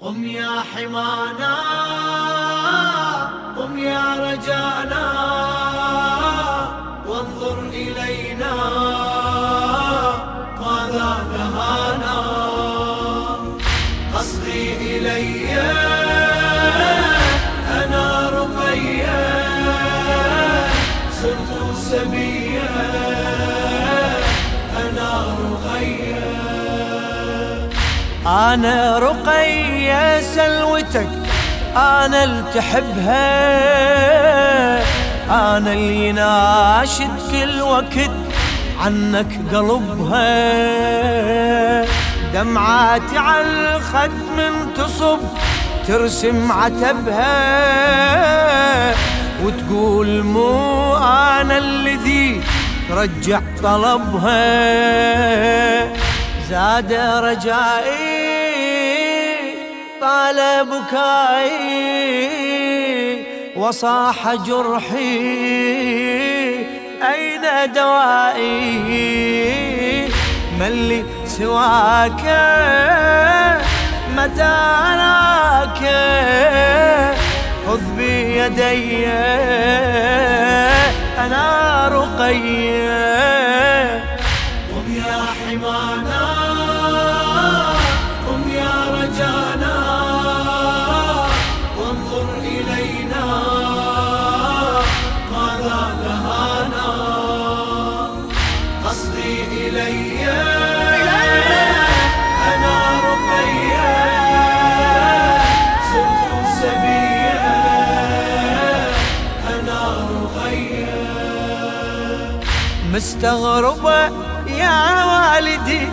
قم يا حمانا قم يا رجانا وانظر إلينا ماذا نهانا؟ قصدي إلي أنا رقيا صرت سبيا أنا رقية سلوتك أنا اللي تحبها أنا اللي ناشد كل وقت عنك قلبها. دمعاتي على الخد من تصب ترسم عتبها. وتقول مو أنا الذي رجع طلبها. زاد رجائي طال بكائي وصاح جرحي. أين دوائي؟ من لي سواك؟ متى أراك؟ خذ بيدي أنا رقيه مستغربة يا والدي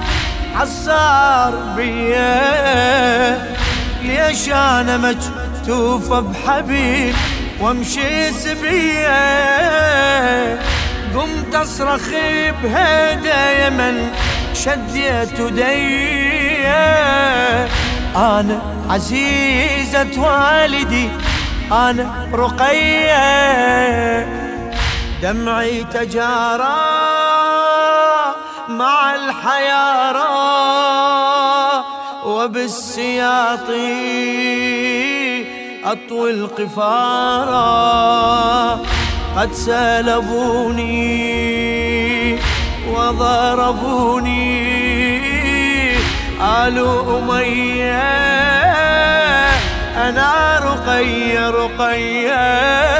عصار بيا. ليش أنا مكتوفة بحبيب وأمشي سبية قمت اصرخ بهدى يمن شديت يدي أنا عزيزة والدي أنا رقية. دمعي تجارى مع الحيارى وبالسياط أطوي القفارا قد سلبوني وضربوني آل أمية أنا رقية رقية.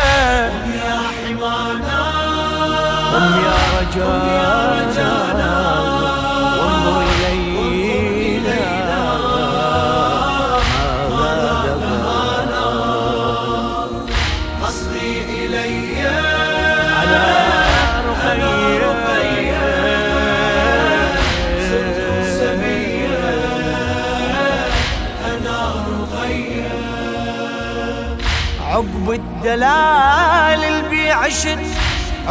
عقب الدلال البيع عشت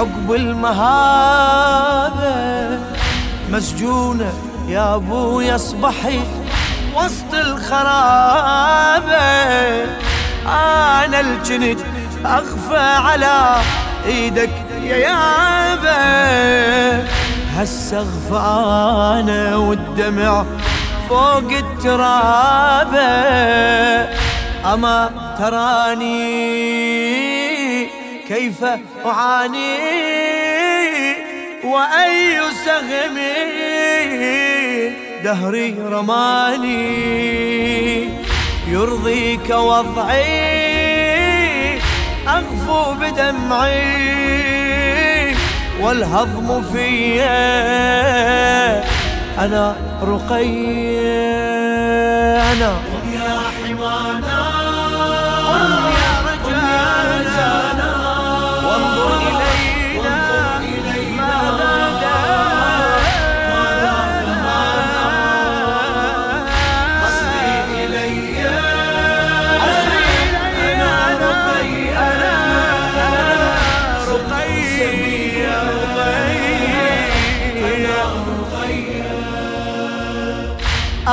عقب المهابة. مسجونة يا ابويا اصبحي وسط الخرابة. أنا الجنت اخفى على إيدك يا يابا. هسه اغفى أنا والدمع فوق الترابة. أما تراني كيف أعاني؟ وأي سهم دهري رماني؟ يرضيك وضعي أغفو بدمعي. والهضم فيا أنا رقية أنا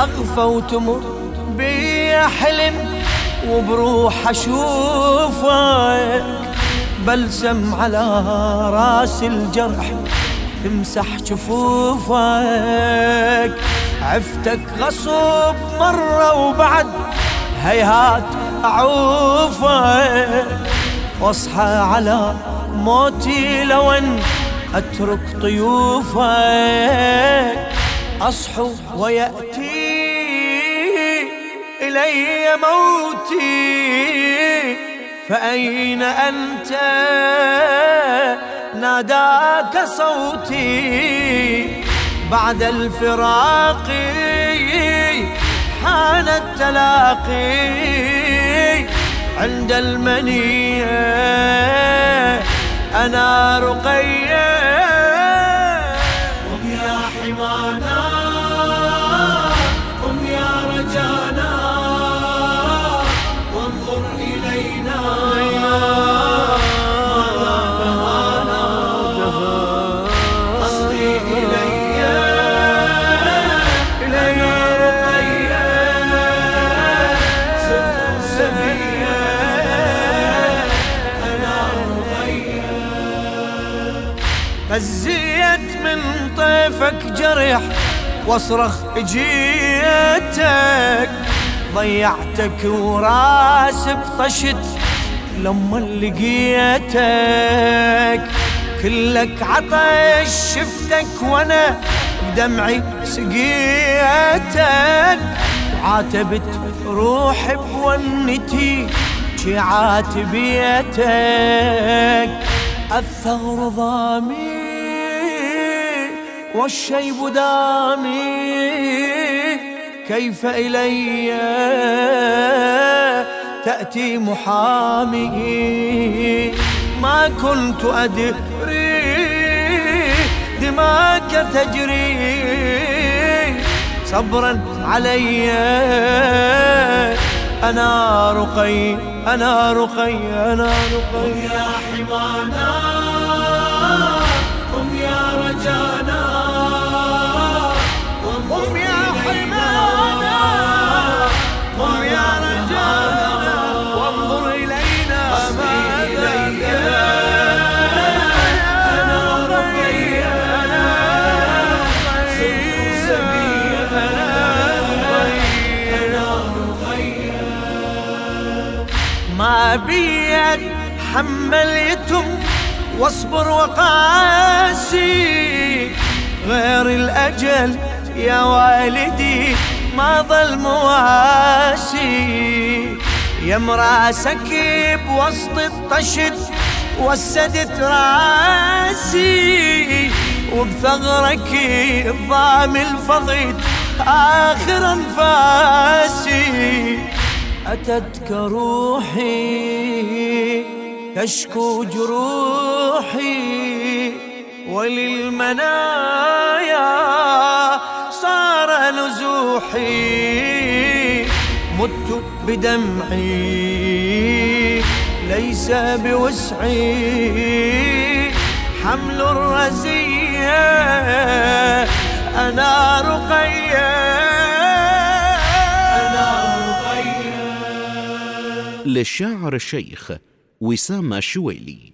أغفى وتمر بي حلم وبروح أشوفك بلسم على رأس الجرح تمسح جفوفك عفتك غصب مرة وبعد هيهات أعوفك. وأصحى على موتي لو ان أترك طيوفك. أصحو ويأتي إلي موتي فأين أنت؟ ناداك صوتي بعد الفراق حان التلاقي عند المنية أنا رقية قم يا حمانا قم يا رجانا. غزيت من طيفك جرح واصرخ جيتك ضيعتك وراس بطشت لما لقيتك. كلك عطش شفتك وأنا بدمعي سقيتك. وعاتبت روحي بونتي شي عاتبيتك الثغر ضامي والشيب دامي كيف إلي؟ تأتي محامي. ما كنت أدري دماك تجري صبرا علي. أنا رقي أنا رقي أنا رقي. يا حمانا. بيد حمل يتم واصبر وقاسي غير الأجل يا والدي ما ظل مواسي يا مراسك بوسط الطشت وسدت راسي وبثغرك الضامل فضيت آخر أنفاسي أتتك روحي تشكو جروحي وللمنايا صار نزوحي مت بدمعي ليس بوسعي حمل الرزية أنا رقية. للشاعر الشيخ وسام الشويلي